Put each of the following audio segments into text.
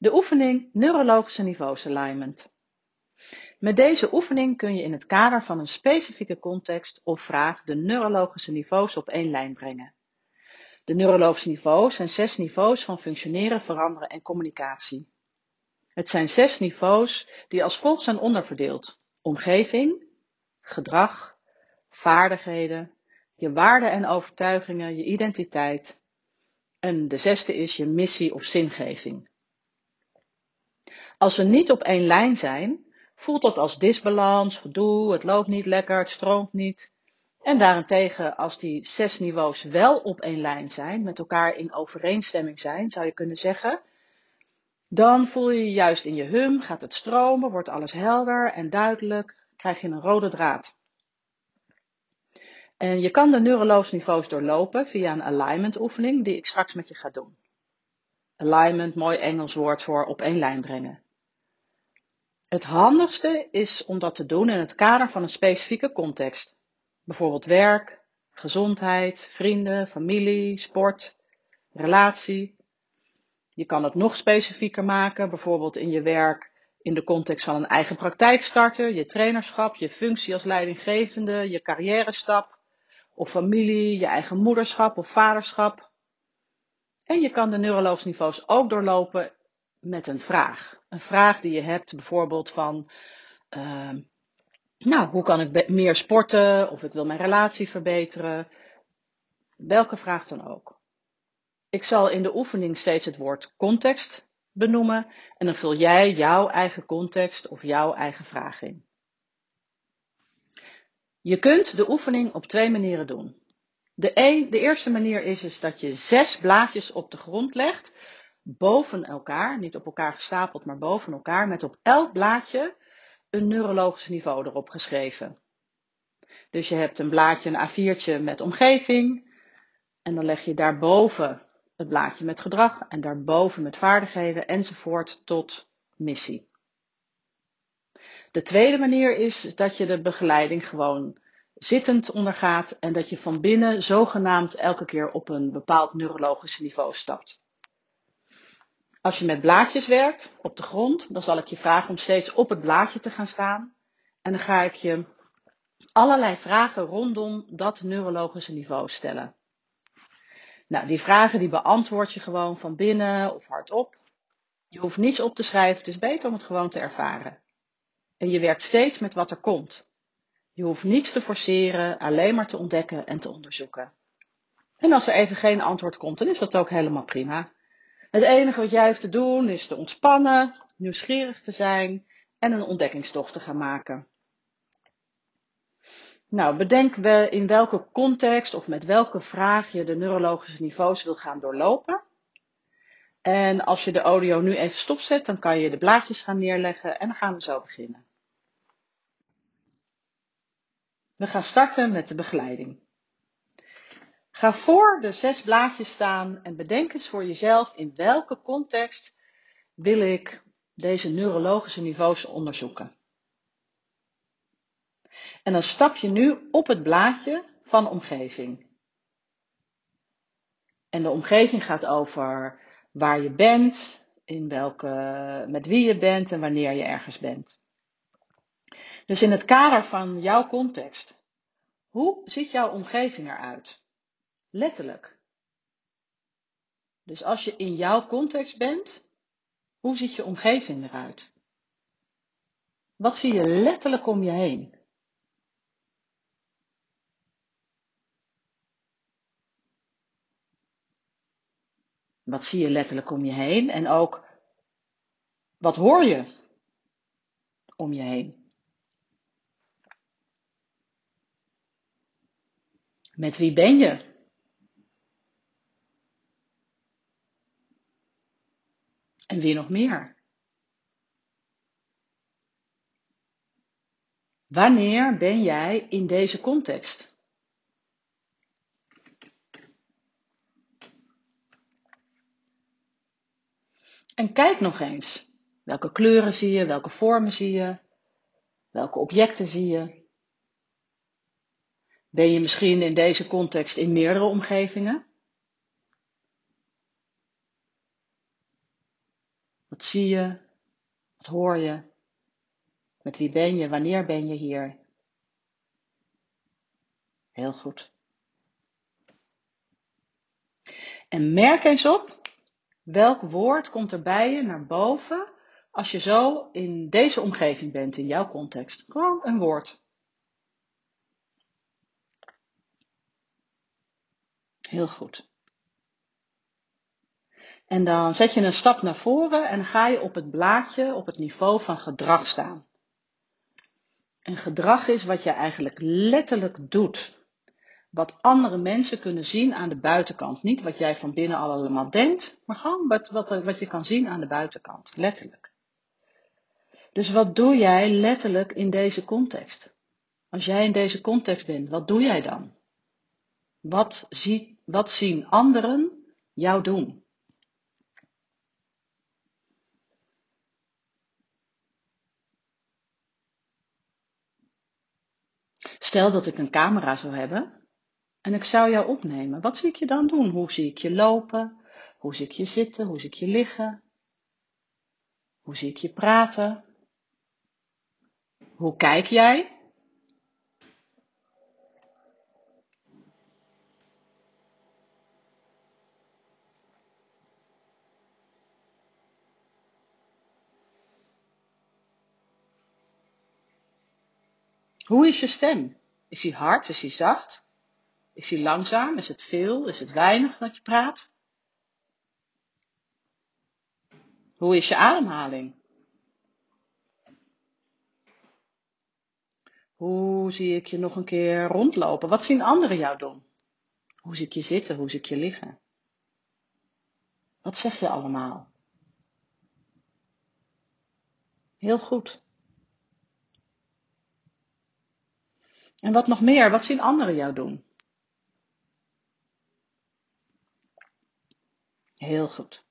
De oefening Neurologische Niveaus Alignment. Met deze oefening kun je in het kader van een specifieke context of vraag de neurologische niveaus op één lijn brengen. De neurologische niveaus zijn zes niveaus van functioneren, veranderen en communicatie. Het zijn zes niveaus die als volgt zijn onderverdeeld: omgeving, gedrag, vaardigheden, je waarden en overtuigingen, je identiteit. En de zesde is je missie of zingeving. Als ze niet op één lijn zijn, voelt dat als disbalans, gedoe, het loopt niet lekker, het stroomt niet. En daarentegen, als die zes niveaus wel op één lijn zijn, met elkaar in overeenstemming zijn, zou je kunnen zeggen, dan voel je je juist in je hum, gaat het stromen, wordt alles helder en duidelijk, krijg je een rode draad. En je kan de neurologische niveaus doorlopen via een alignment oefening die ik straks met je ga doen. Alignment, mooi Engels woord voor op één lijn brengen. Het handigste is om dat te doen in het kader van een specifieke context. Bijvoorbeeld werk, gezondheid, vrienden, familie, sport, relatie. Je kan het nog specifieker maken, bijvoorbeeld in je werk in de context van een eigen praktijk starten, je trainerschap, je functie als leidinggevende, je carrière stap, of familie, je eigen moederschap of vaderschap. En je kan de neurologische niveaus ook doorlopen met een vraag. Een vraag die je hebt, bijvoorbeeld van, uh, nou, hoe kan ik meer sporten? Of ik wil mijn relatie verbeteren. Welke vraag dan ook. Ik zal in de oefening steeds het woord context benoemen en dan vul jij jouw eigen context of jouw eigen vraag in. Je kunt de oefening op twee manieren doen. De, een, de eerste manier is, is dat je zes blaadjes op de grond legt boven elkaar, niet op elkaar gestapeld, maar boven elkaar, met op elk blaadje een neurologisch niveau erop geschreven. Dus je hebt een blaadje, een A4'tje met omgeving, en dan leg je daarboven het blaadje met gedrag en daarboven met vaardigheden enzovoort tot missie. De tweede manier is dat je de begeleiding gewoon zittend ondergaat en dat je van binnen zogenaamd elke keer op een bepaald neurologisch niveau stapt. Als je met blaadjes werkt op de grond, dan zal ik je vragen om steeds op het blaadje te gaan staan. En dan ga ik je allerlei vragen rondom dat neurologische niveau stellen. Nou, die vragen die beantwoord je gewoon van binnen of hardop. Je hoeft niets op te schrijven, het is beter om het gewoon te ervaren. En je werkt steeds met wat er komt. Je hoeft niets te forceren, alleen maar te ontdekken en te onderzoeken. En als er even geen antwoord komt, dan is dat ook helemaal prima. Het enige wat jij hoeft te doen is te ontspannen, nieuwsgierig te zijn en een ontdekkingstocht te gaan maken. Nou, bedenk we in welke context of met welke vraag je de neurologische niveaus wil gaan doorlopen. En als je de audio nu even stopzet, dan kan je de blaadjes gaan neerleggen en dan gaan we zo beginnen. We gaan starten met de begeleiding. Ga voor de zes blaadjes staan en bedenk eens voor jezelf in welke context wil ik deze neurologische niveaus onderzoeken. En dan stap je nu op het blaadje van omgeving. En de omgeving gaat over waar je bent, in welke, met wie je bent en wanneer je ergens bent. Dus in het kader van jouw context, hoe ziet jouw omgeving eruit? Letterlijk. Dus als je in jouw context bent, hoe ziet je omgeving eruit? Wat zie je letterlijk om je heen? Wat zie je letterlijk om je heen? En ook, wat hoor je om je heen? Met wie ben je? En wie nog meer? Wanneer ben jij in deze context? En kijk nog eens. Welke kleuren zie je? Welke vormen zie je? Welke objecten zie je? Ben je misschien in deze context in meerdere omgevingen? Wat zie je? Wat hoor je? Met wie ben je? Wanneer ben je hier? Heel goed. En merk eens op, welk woord komt er bij je naar boven als je zo in deze omgeving bent, in jouw context. Gewoon een woord. Heel goed. En dan zet je een stap naar voren en ga je op het blaadje op het niveau van gedrag staan. En gedrag is wat je eigenlijk letterlijk doet. Wat andere mensen kunnen zien aan de buitenkant. Niet wat jij van binnen allemaal denkt, maar gewoon wat, wat, je kan zien aan de buitenkant. Letterlijk. Dus wat doe jij letterlijk in deze context? Als jij in deze context bent, wat doe jij dan? Wat, wat zien anderen jou doen? Stel dat ik een camera zou hebben en ik zou jou opnemen. Wat zie ik je dan doen? Hoe zie ik je lopen? Hoe zie ik je zitten? Hoe zie ik je liggen? Hoe zie ik je praten? Hoe kijk jij? Hoe is je stem? Is hij hard? Is hij zacht? Is hij langzaam? Is het veel? Is het weinig dat je praat? Hoe is je ademhaling? Hoe zie ik je nog een keer rondlopen? Wat zien anderen jou doen? Hoe zie ik je zitten? Hoe zie ik je liggen? Wat zeg je allemaal? Heel goed. En wat nog meer? Wat zien anderen jou doen? Heel goed.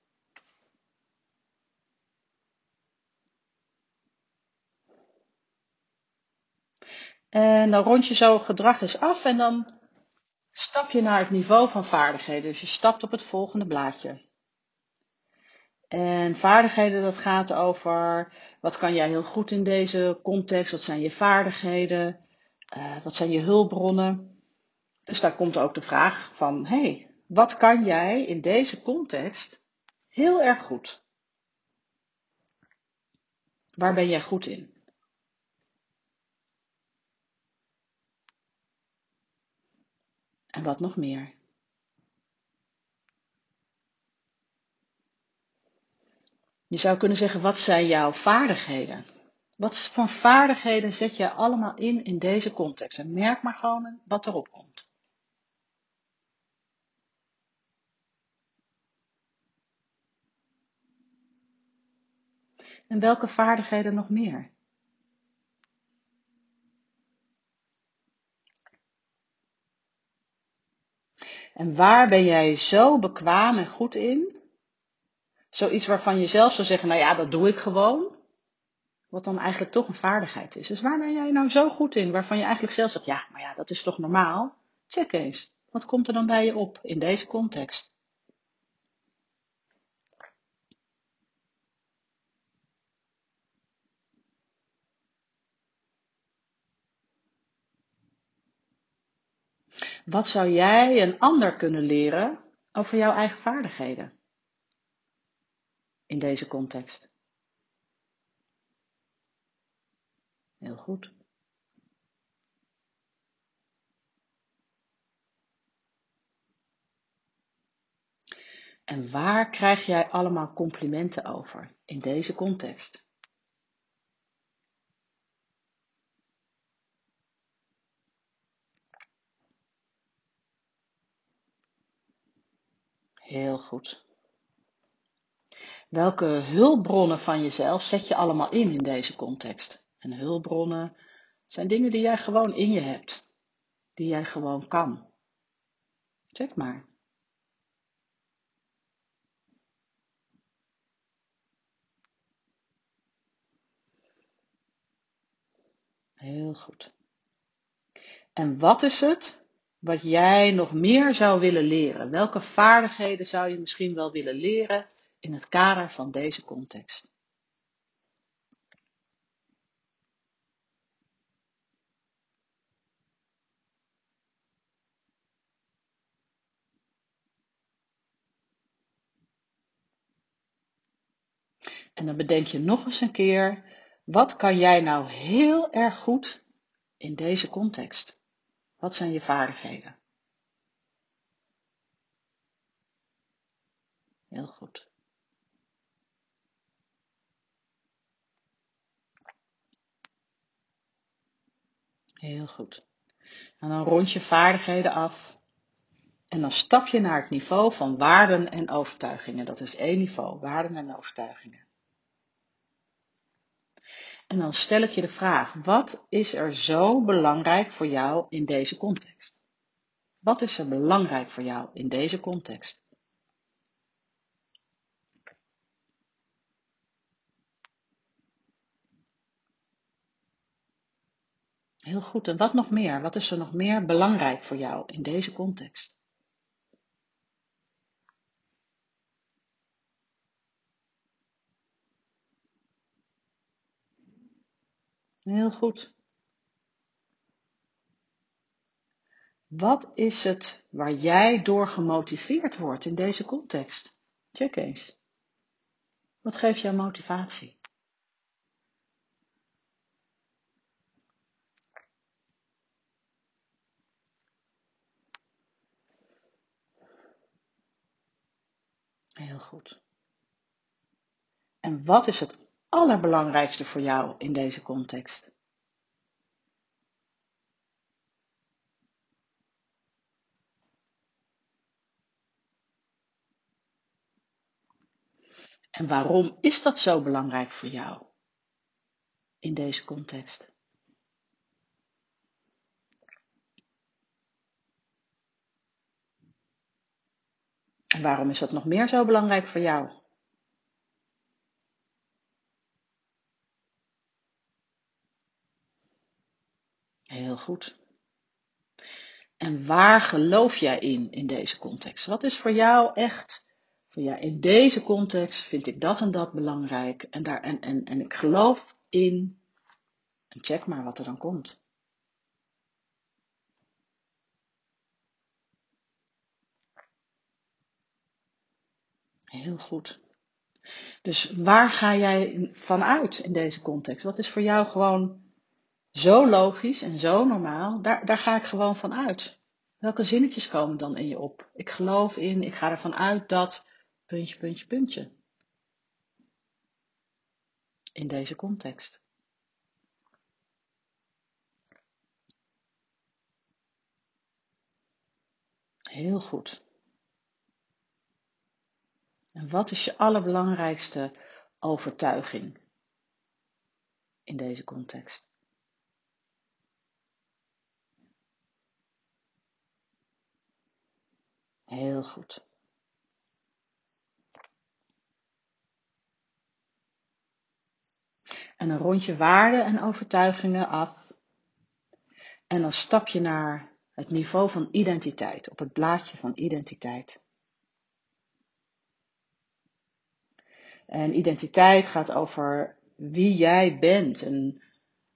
En dan rond je zo gedrag eens af en dan stap je naar het niveau van vaardigheden. Dus je stapt op het volgende blaadje. En vaardigheden, dat gaat over wat kan jij heel goed in deze context, wat zijn je vaardigheden, wat zijn je hulpbronnen. Dus daar komt ook de vraag van, hey, wat kan jij in deze context heel erg goed? Waar ben jij goed in? En wat nog meer? Je zou kunnen zeggen, wat zijn jouw vaardigheden? Wat voor vaardigheden zet je allemaal in in deze context? En merk maar gewoon wat erop komt. En welke vaardigheden nog meer? En waar ben jij zo bekwaam en goed in? Zoiets waarvan je zelf zou zeggen, nou ja, dat doe ik gewoon. Wat dan eigenlijk toch een vaardigheid is. Dus waar ben jij nou zo goed in? Waarvan je eigenlijk zelf zegt, ja, maar ja, dat is toch normaal? Check eens. Wat komt er dan bij je op in deze context? Wat zou jij een ander kunnen leren over jouw eigen vaardigheden in deze context? Heel goed. En waar krijg jij allemaal complimenten over in deze context? Heel goed. Welke hulpbronnen van jezelf zet je allemaal in in deze context? En hulpbronnen zijn dingen die jij gewoon in je hebt, die jij gewoon kan. Check maar. Heel goed. En wat is het wat jij nog meer zou willen leren? Welke vaardigheden zou je misschien wel willen leren in het kader van deze context. En dan bedenk je nog eens een keer, wat kan jij nou heel erg goed in deze context? Wat zijn je vaardigheden? Heel goed. Heel goed. En dan rond je vaardigheden af. En dan stap je naar het niveau van waarden en overtuigingen. Dat is één niveau, waarden en overtuigingen. En dan stel ik je de vraag: wat is er zo belangrijk voor jou in deze context? Wat is er belangrijk voor jou in deze context? Heel goed. En wat nog meer? Wat is er nog meer belangrijk voor jou in deze context? Heel goed. Wat is het waar jij door gemotiveerd wordt in deze context? Check eens. Wat geeft jou motivatie? Heel goed. En wat is het allerbelangrijkste voor jou in deze context? En waarom is dat zo belangrijk voor jou in deze context? En waarom is dat nog meer zo belangrijk voor jou? Heel goed. En waar geloof jij in in deze context? Wat is voor jou echt, voor jou in deze context vind ik dat en dat belangrijk en, daar, en, en, en ik geloof in, en check maar wat er dan komt. Heel goed. Dus waar ga jij vanuit in deze context? Wat is voor jou gewoon zo logisch en zo normaal? Daar, daar ga ik gewoon van uit. Welke zinnetjes komen dan in je op? Ik geloof in, ik ga ervan uit dat, puntje, puntje, puntje. In deze context. Heel goed. En wat is je allerbelangrijkste overtuiging in deze context? Heel goed. En dan rond je waarden en overtuigingen af. En dan stap je naar het niveau van identiteit, op het blaadje van identiteit. En identiteit gaat over wie jij bent en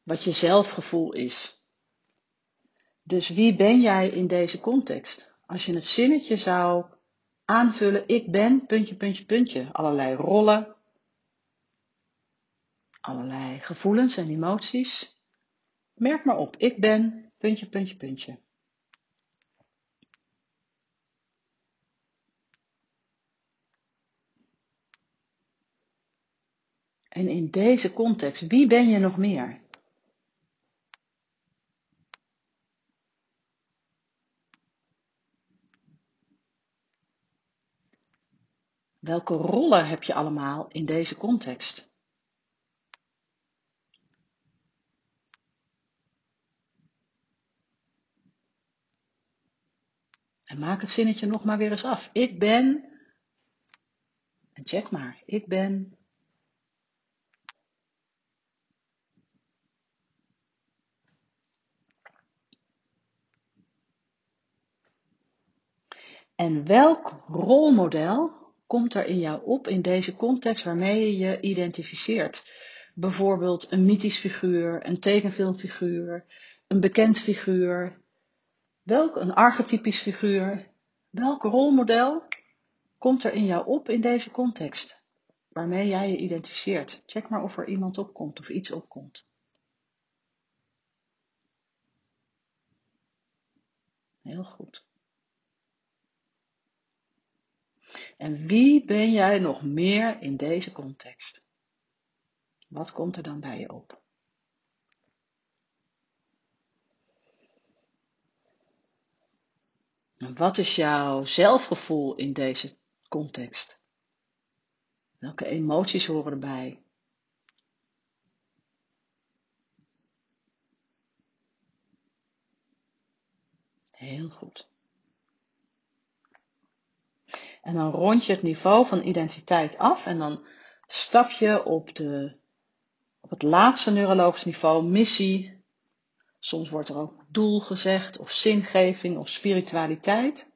wat je zelfgevoel is. Dus wie ben jij in deze context? Als je het zinnetje zou aanvullen, ik ben, puntje, puntje, puntje, allerlei rollen, allerlei gevoelens en emoties. Merk maar op, ik ben, puntje, puntje, puntje. En in deze context, wie ben je nog meer? Welke rollen heb je allemaal in deze context? En maak het zinnetje nog maar weer eens af. Ik ben, en check maar, ik ben En welk rolmodel komt er in jou op in deze context waarmee je je identificeert? Bijvoorbeeld een mythisch figuur, een tekenfilmfiguur, een bekend figuur, welk een archetypisch figuur, welk rolmodel komt er in jou op in deze context waarmee jij je identificeert? Check maar of er iemand opkomt of iets opkomt. Heel goed. En wie ben jij nog meer in deze context? Wat komt er dan bij je op? En wat is jouw zelfgevoel in deze context? Welke emoties horen erbij? Heel goed. En dan rond je het niveau van identiteit af en dan stap je op, de, op het laatste neurologisch niveau, missie. Soms wordt er ook doel gezegd, of zingeving, of spiritualiteit.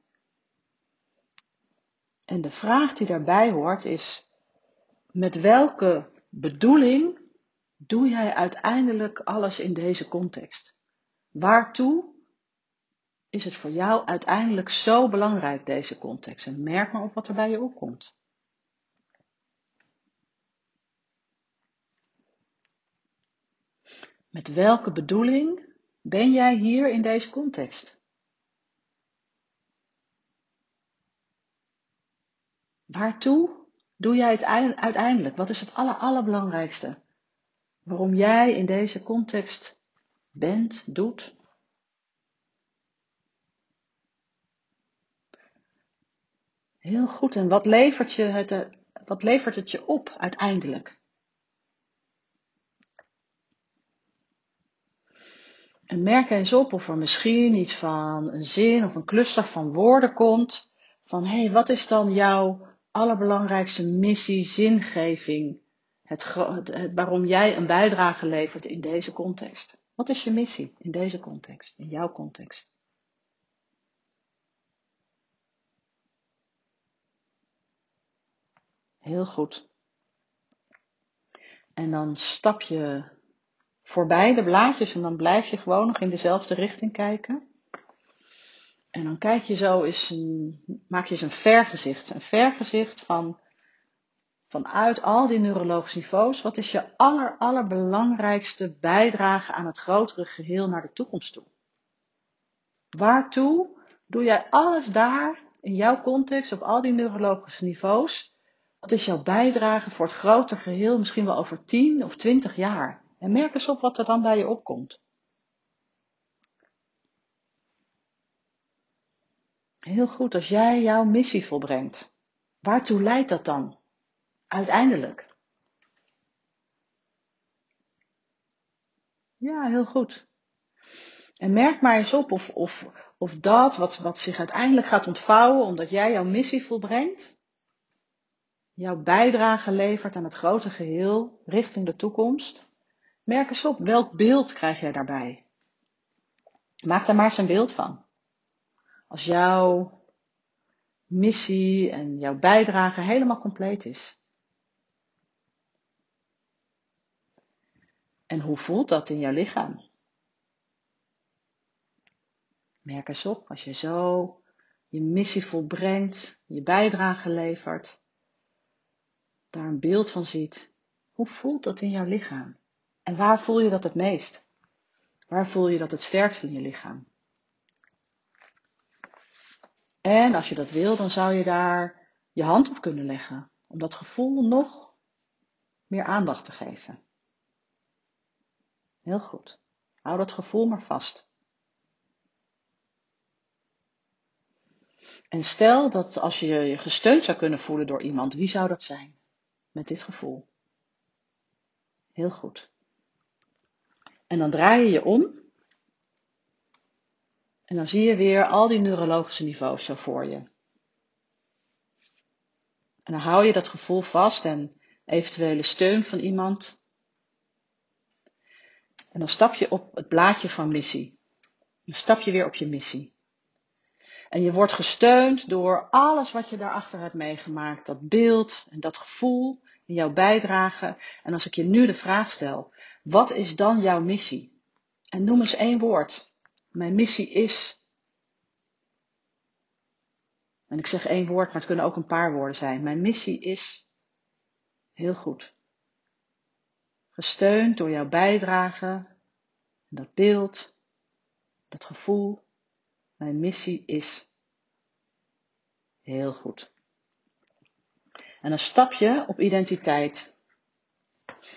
En de vraag die daarbij hoort is: met welke bedoeling doe jij uiteindelijk alles in deze context? Waartoe is het voor jou uiteindelijk zo belangrijk, deze context? En merk maar op wat er bij je opkomt. Met welke bedoeling ben jij hier in deze context? Waartoe doe jij het uiteindelijk? Wat is het aller, allerbelangrijkste? Waarom jij in deze context bent, doet? Heel goed. En wat levert, je het, eh, wat levert het je op uiteindelijk? En merk eens op of er misschien iets van een zin of een cluster van woorden komt. Van hé, hey, wat is dan jouw allerbelangrijkste missie, zingeving? Het, het, waarom jij een bijdrage levert in deze context. Wat is je missie in deze context, in jouw context? Heel goed. En dan stap je voorbij de blaadjes en dan blijf je gewoon nog in dezelfde richting kijken. En dan kijk je zo eens een, maak je eens een vergezicht. Een vergezicht van, vanuit al die neurologische niveaus. Wat is je aller, allerbelangrijkste bijdrage aan het grotere geheel naar de toekomst toe? Waartoe doe jij alles daar in jouw context op al die neurologische niveaus wat is jouw bijdrage voor het grote geheel, misschien wel over 10 of 20 jaar? En merk eens op wat er dan bij je opkomt. Heel goed, als jij jouw missie volbrengt, waartoe leidt dat dan? Uiteindelijk. Ja, heel goed. En merk maar eens op of, of, of dat wat, wat zich uiteindelijk gaat ontvouwen omdat jij jouw missie volbrengt, jouw bijdrage levert aan het grote geheel richting de toekomst, merk eens op welk beeld krijg jij daarbij. Maak daar maar eens een beeld van. Als jouw missie en jouw bijdrage helemaal compleet is. En hoe voelt dat in jouw lichaam? Merk eens op als je zo je missie volbrengt, je bijdrage levert daar een beeld van ziet, hoe voelt dat in jouw lichaam? En waar voel je dat het meest? Waar voel je dat het sterkst in je lichaam? En als je dat wil, dan zou je daar je hand op kunnen leggen, om dat gevoel nog meer aandacht te geven. Heel goed. Hou dat gevoel maar vast. En stel dat als je je gesteund zou kunnen voelen door iemand, wie zou dat zijn? Met dit gevoel. Heel goed. En dan draai je je om. En dan zie je weer al die neurologische niveaus zo voor je. En dan hou je dat gevoel vast en eventuele steun van iemand. En dan stap je op het blaadje van missie. Dan stap je weer op je missie. En je wordt gesteund door alles wat je daarachter hebt meegemaakt. Dat beeld en dat gevoel in jouw bijdrage. En als ik je nu de vraag stel, wat is dan jouw missie? En noem eens één woord. Mijn missie is. En ik zeg één woord, maar het kunnen ook een paar woorden zijn. Mijn missie is. Heel goed. Gesteund door jouw bijdrage, dat beeld, dat gevoel. Mijn missie is. Heel goed. En dan stap je op identiteit.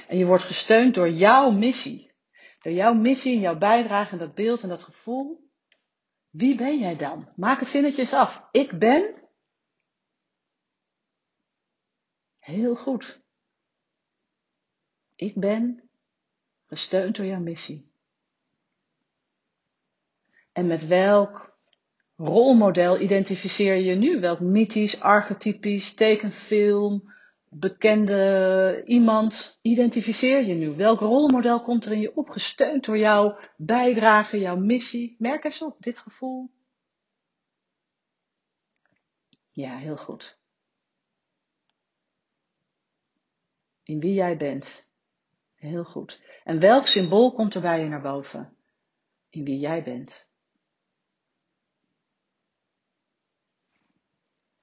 En je wordt gesteund door jouw missie. Door jouw missie en jouw bijdrage en dat beeld en dat gevoel. Wie ben jij dan? Maak het zinnetjes af. Ik ben. Heel goed. Ik ben gesteund door jouw missie. En met welk rolmodel identificeer je nu? Welk mythisch, archetypisch, tekenfilm, bekende iemand identificeer je nu? Welk rolmodel komt er in je op, gesteund door jouw bijdrage, jouw missie? Merk eens op, dit gevoel. Ja, heel goed. In wie jij bent. Heel goed. En welk symbool komt er bij je naar boven? In wie jij bent.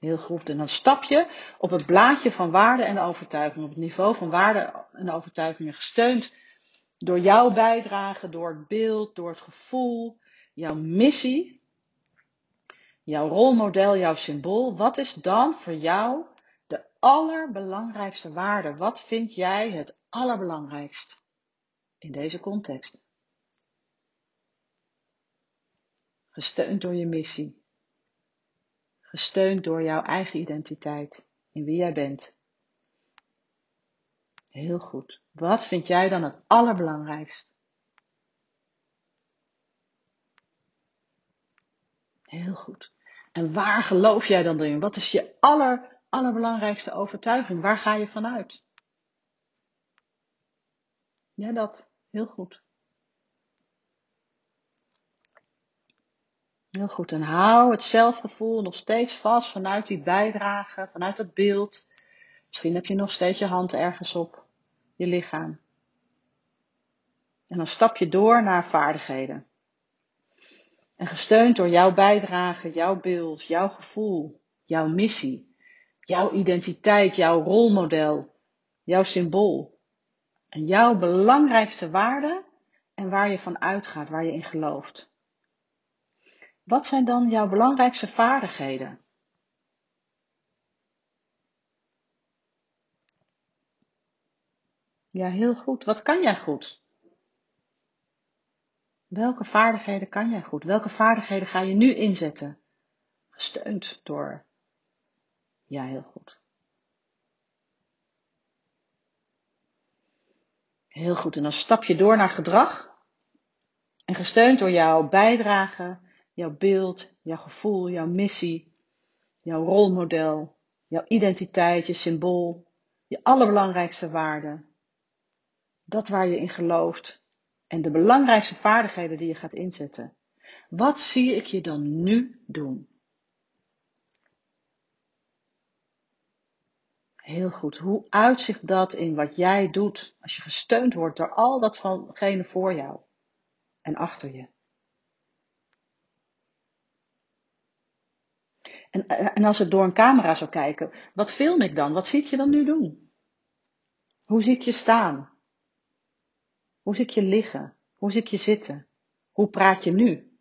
Heel goed. En dan stap je op het blaadje van waarde en overtuiging, op het niveau van waarde en overtuigingen, gesteund door jouw bijdrage, door het beeld, door het gevoel, jouw missie, jouw rolmodel, jouw symbool. Wat is dan voor jou de allerbelangrijkste waarde? Wat vind jij het allerbelangrijkst in deze context? Gesteund door je missie gesteund door jouw eigen identiteit, in wie jij bent. Heel goed. Wat vind jij dan het allerbelangrijkst? Heel goed. En waar geloof jij dan in? Wat is je aller, allerbelangrijkste overtuiging? Waar ga je vanuit? Ja, dat. Heel goed. Heel goed. En hou het zelfgevoel nog steeds vast vanuit die bijdrage, vanuit dat beeld. Misschien heb je nog steeds je hand ergens op je lichaam. En dan stap je door naar vaardigheden. En gesteund door jouw bijdrage, jouw beeld, jouw gevoel, jouw missie, jouw identiteit, jouw rolmodel, jouw symbool. En jouw belangrijkste waarde en waar je van uitgaat, waar je in gelooft. Wat zijn dan jouw belangrijkste vaardigheden? Ja, heel goed. Wat kan jij goed? Welke vaardigheden kan jij goed? Welke vaardigheden ga je nu inzetten? Gesteund door. Ja, heel goed. Heel goed. En dan stap je door naar gedrag. En gesteund door jouw bijdrage jouw beeld, jouw gevoel, jouw missie, jouw rolmodel, jouw identiteit, je symbool, je allerbelangrijkste waarde. Dat waar je in gelooft en de belangrijkste vaardigheden die je gaat inzetten. Wat zie ik je dan nu doen? Heel goed. Hoe uitzicht dat in wat jij doet als je gesteund wordt door al dat vangene voor jou en achter je? En, en als ik door een camera zou kijken, wat film ik dan? Wat zie ik je dan nu doen? Hoe zie ik je staan? Hoe zie ik je liggen? Hoe zie ik je zitten? Hoe praat je nu?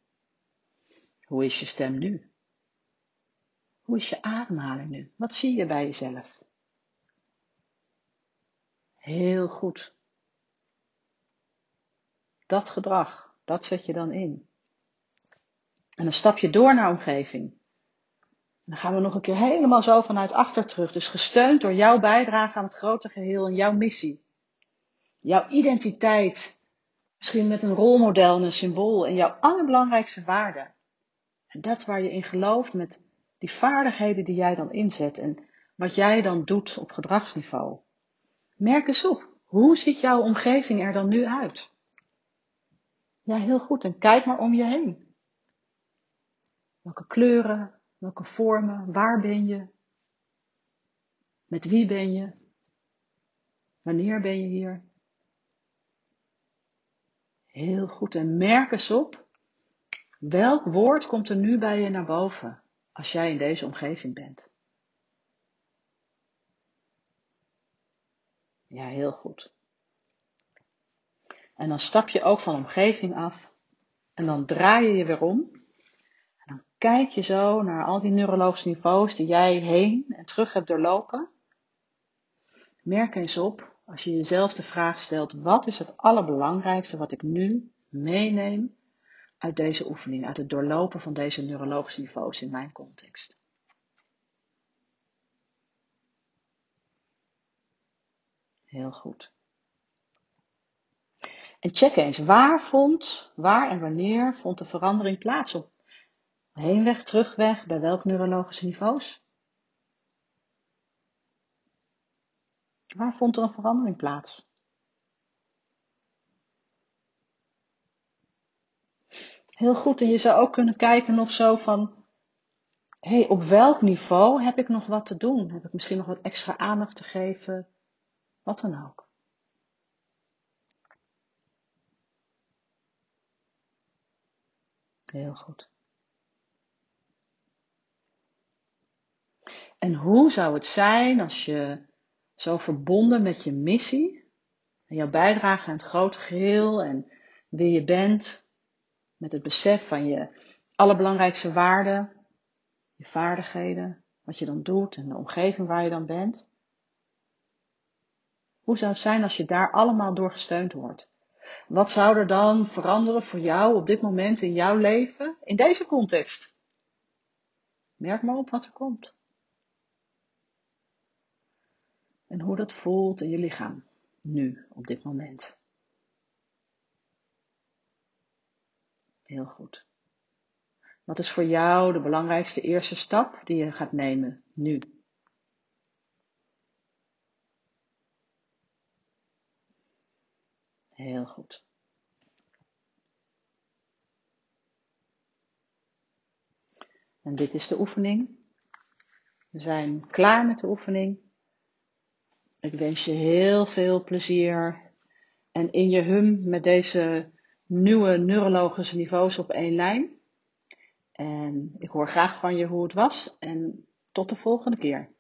Hoe is je stem nu? Hoe is je ademhaling nu? Wat zie je bij jezelf? Heel goed. Dat gedrag, dat zet je dan in. En dan stap je door naar omgeving. Dan gaan we nog een keer helemaal zo vanuit achter terug. Dus gesteund door jouw bijdrage aan het grote geheel en jouw missie. Jouw identiteit. Misschien met een rolmodel en een symbool. En jouw allerbelangrijkste waarde. En dat waar je in gelooft met die vaardigheden die jij dan inzet. En wat jij dan doet op gedragsniveau. Merk eens op. Hoe ziet jouw omgeving er dan nu uit? Ja, heel goed. En kijk maar om je heen. Welke kleuren, welke vormen, waar ben je? Met wie ben je? Wanneer ben je hier? Heel goed. En merk eens op, welk woord komt er nu bij je naar boven als jij in deze omgeving bent? Ja, heel goed. En dan stap je ook van omgeving af en dan draai je je weer om. Kijk je zo naar al die neurologische niveaus die jij heen en terug hebt doorlopen. Merk eens op, als je jezelf de vraag stelt, wat is het allerbelangrijkste wat ik nu meeneem uit deze oefening, uit het doorlopen van deze neurologische niveaus in mijn context? Heel goed. En check eens, waar vond, waar en wanneer vond de verandering plaats op heenweg, terugweg, bij welk neurologische niveaus? Waar vond er een verandering plaats? Heel goed, en je zou ook kunnen kijken nog zo van, hé, hey, op welk niveau heb ik nog wat te doen? Heb ik misschien nog wat extra aandacht te geven? Wat dan ook. Heel goed. En hoe zou het zijn als je zo verbonden met je missie en jouw bijdrage aan het grote geheel en wie je bent, met het besef van je allerbelangrijkste waarden, je vaardigheden, wat je dan doet en de omgeving waar je dan bent. Hoe zou het zijn als je daar allemaal door gesteund wordt? Wat zou er dan veranderen voor jou op dit moment in jouw leven, in deze context? Merk maar op wat er komt. En hoe dat voelt in je lichaam, nu, op dit moment. Heel goed. Wat is voor jou de belangrijkste eerste stap die je gaat nemen nu? Heel goed. En dit is de oefening. We zijn klaar met de oefening. Ik wens je heel veel plezier en in je hum met deze nieuwe neurologische niveaus op één lijn. En ik hoor graag van je hoe het was en tot de volgende keer.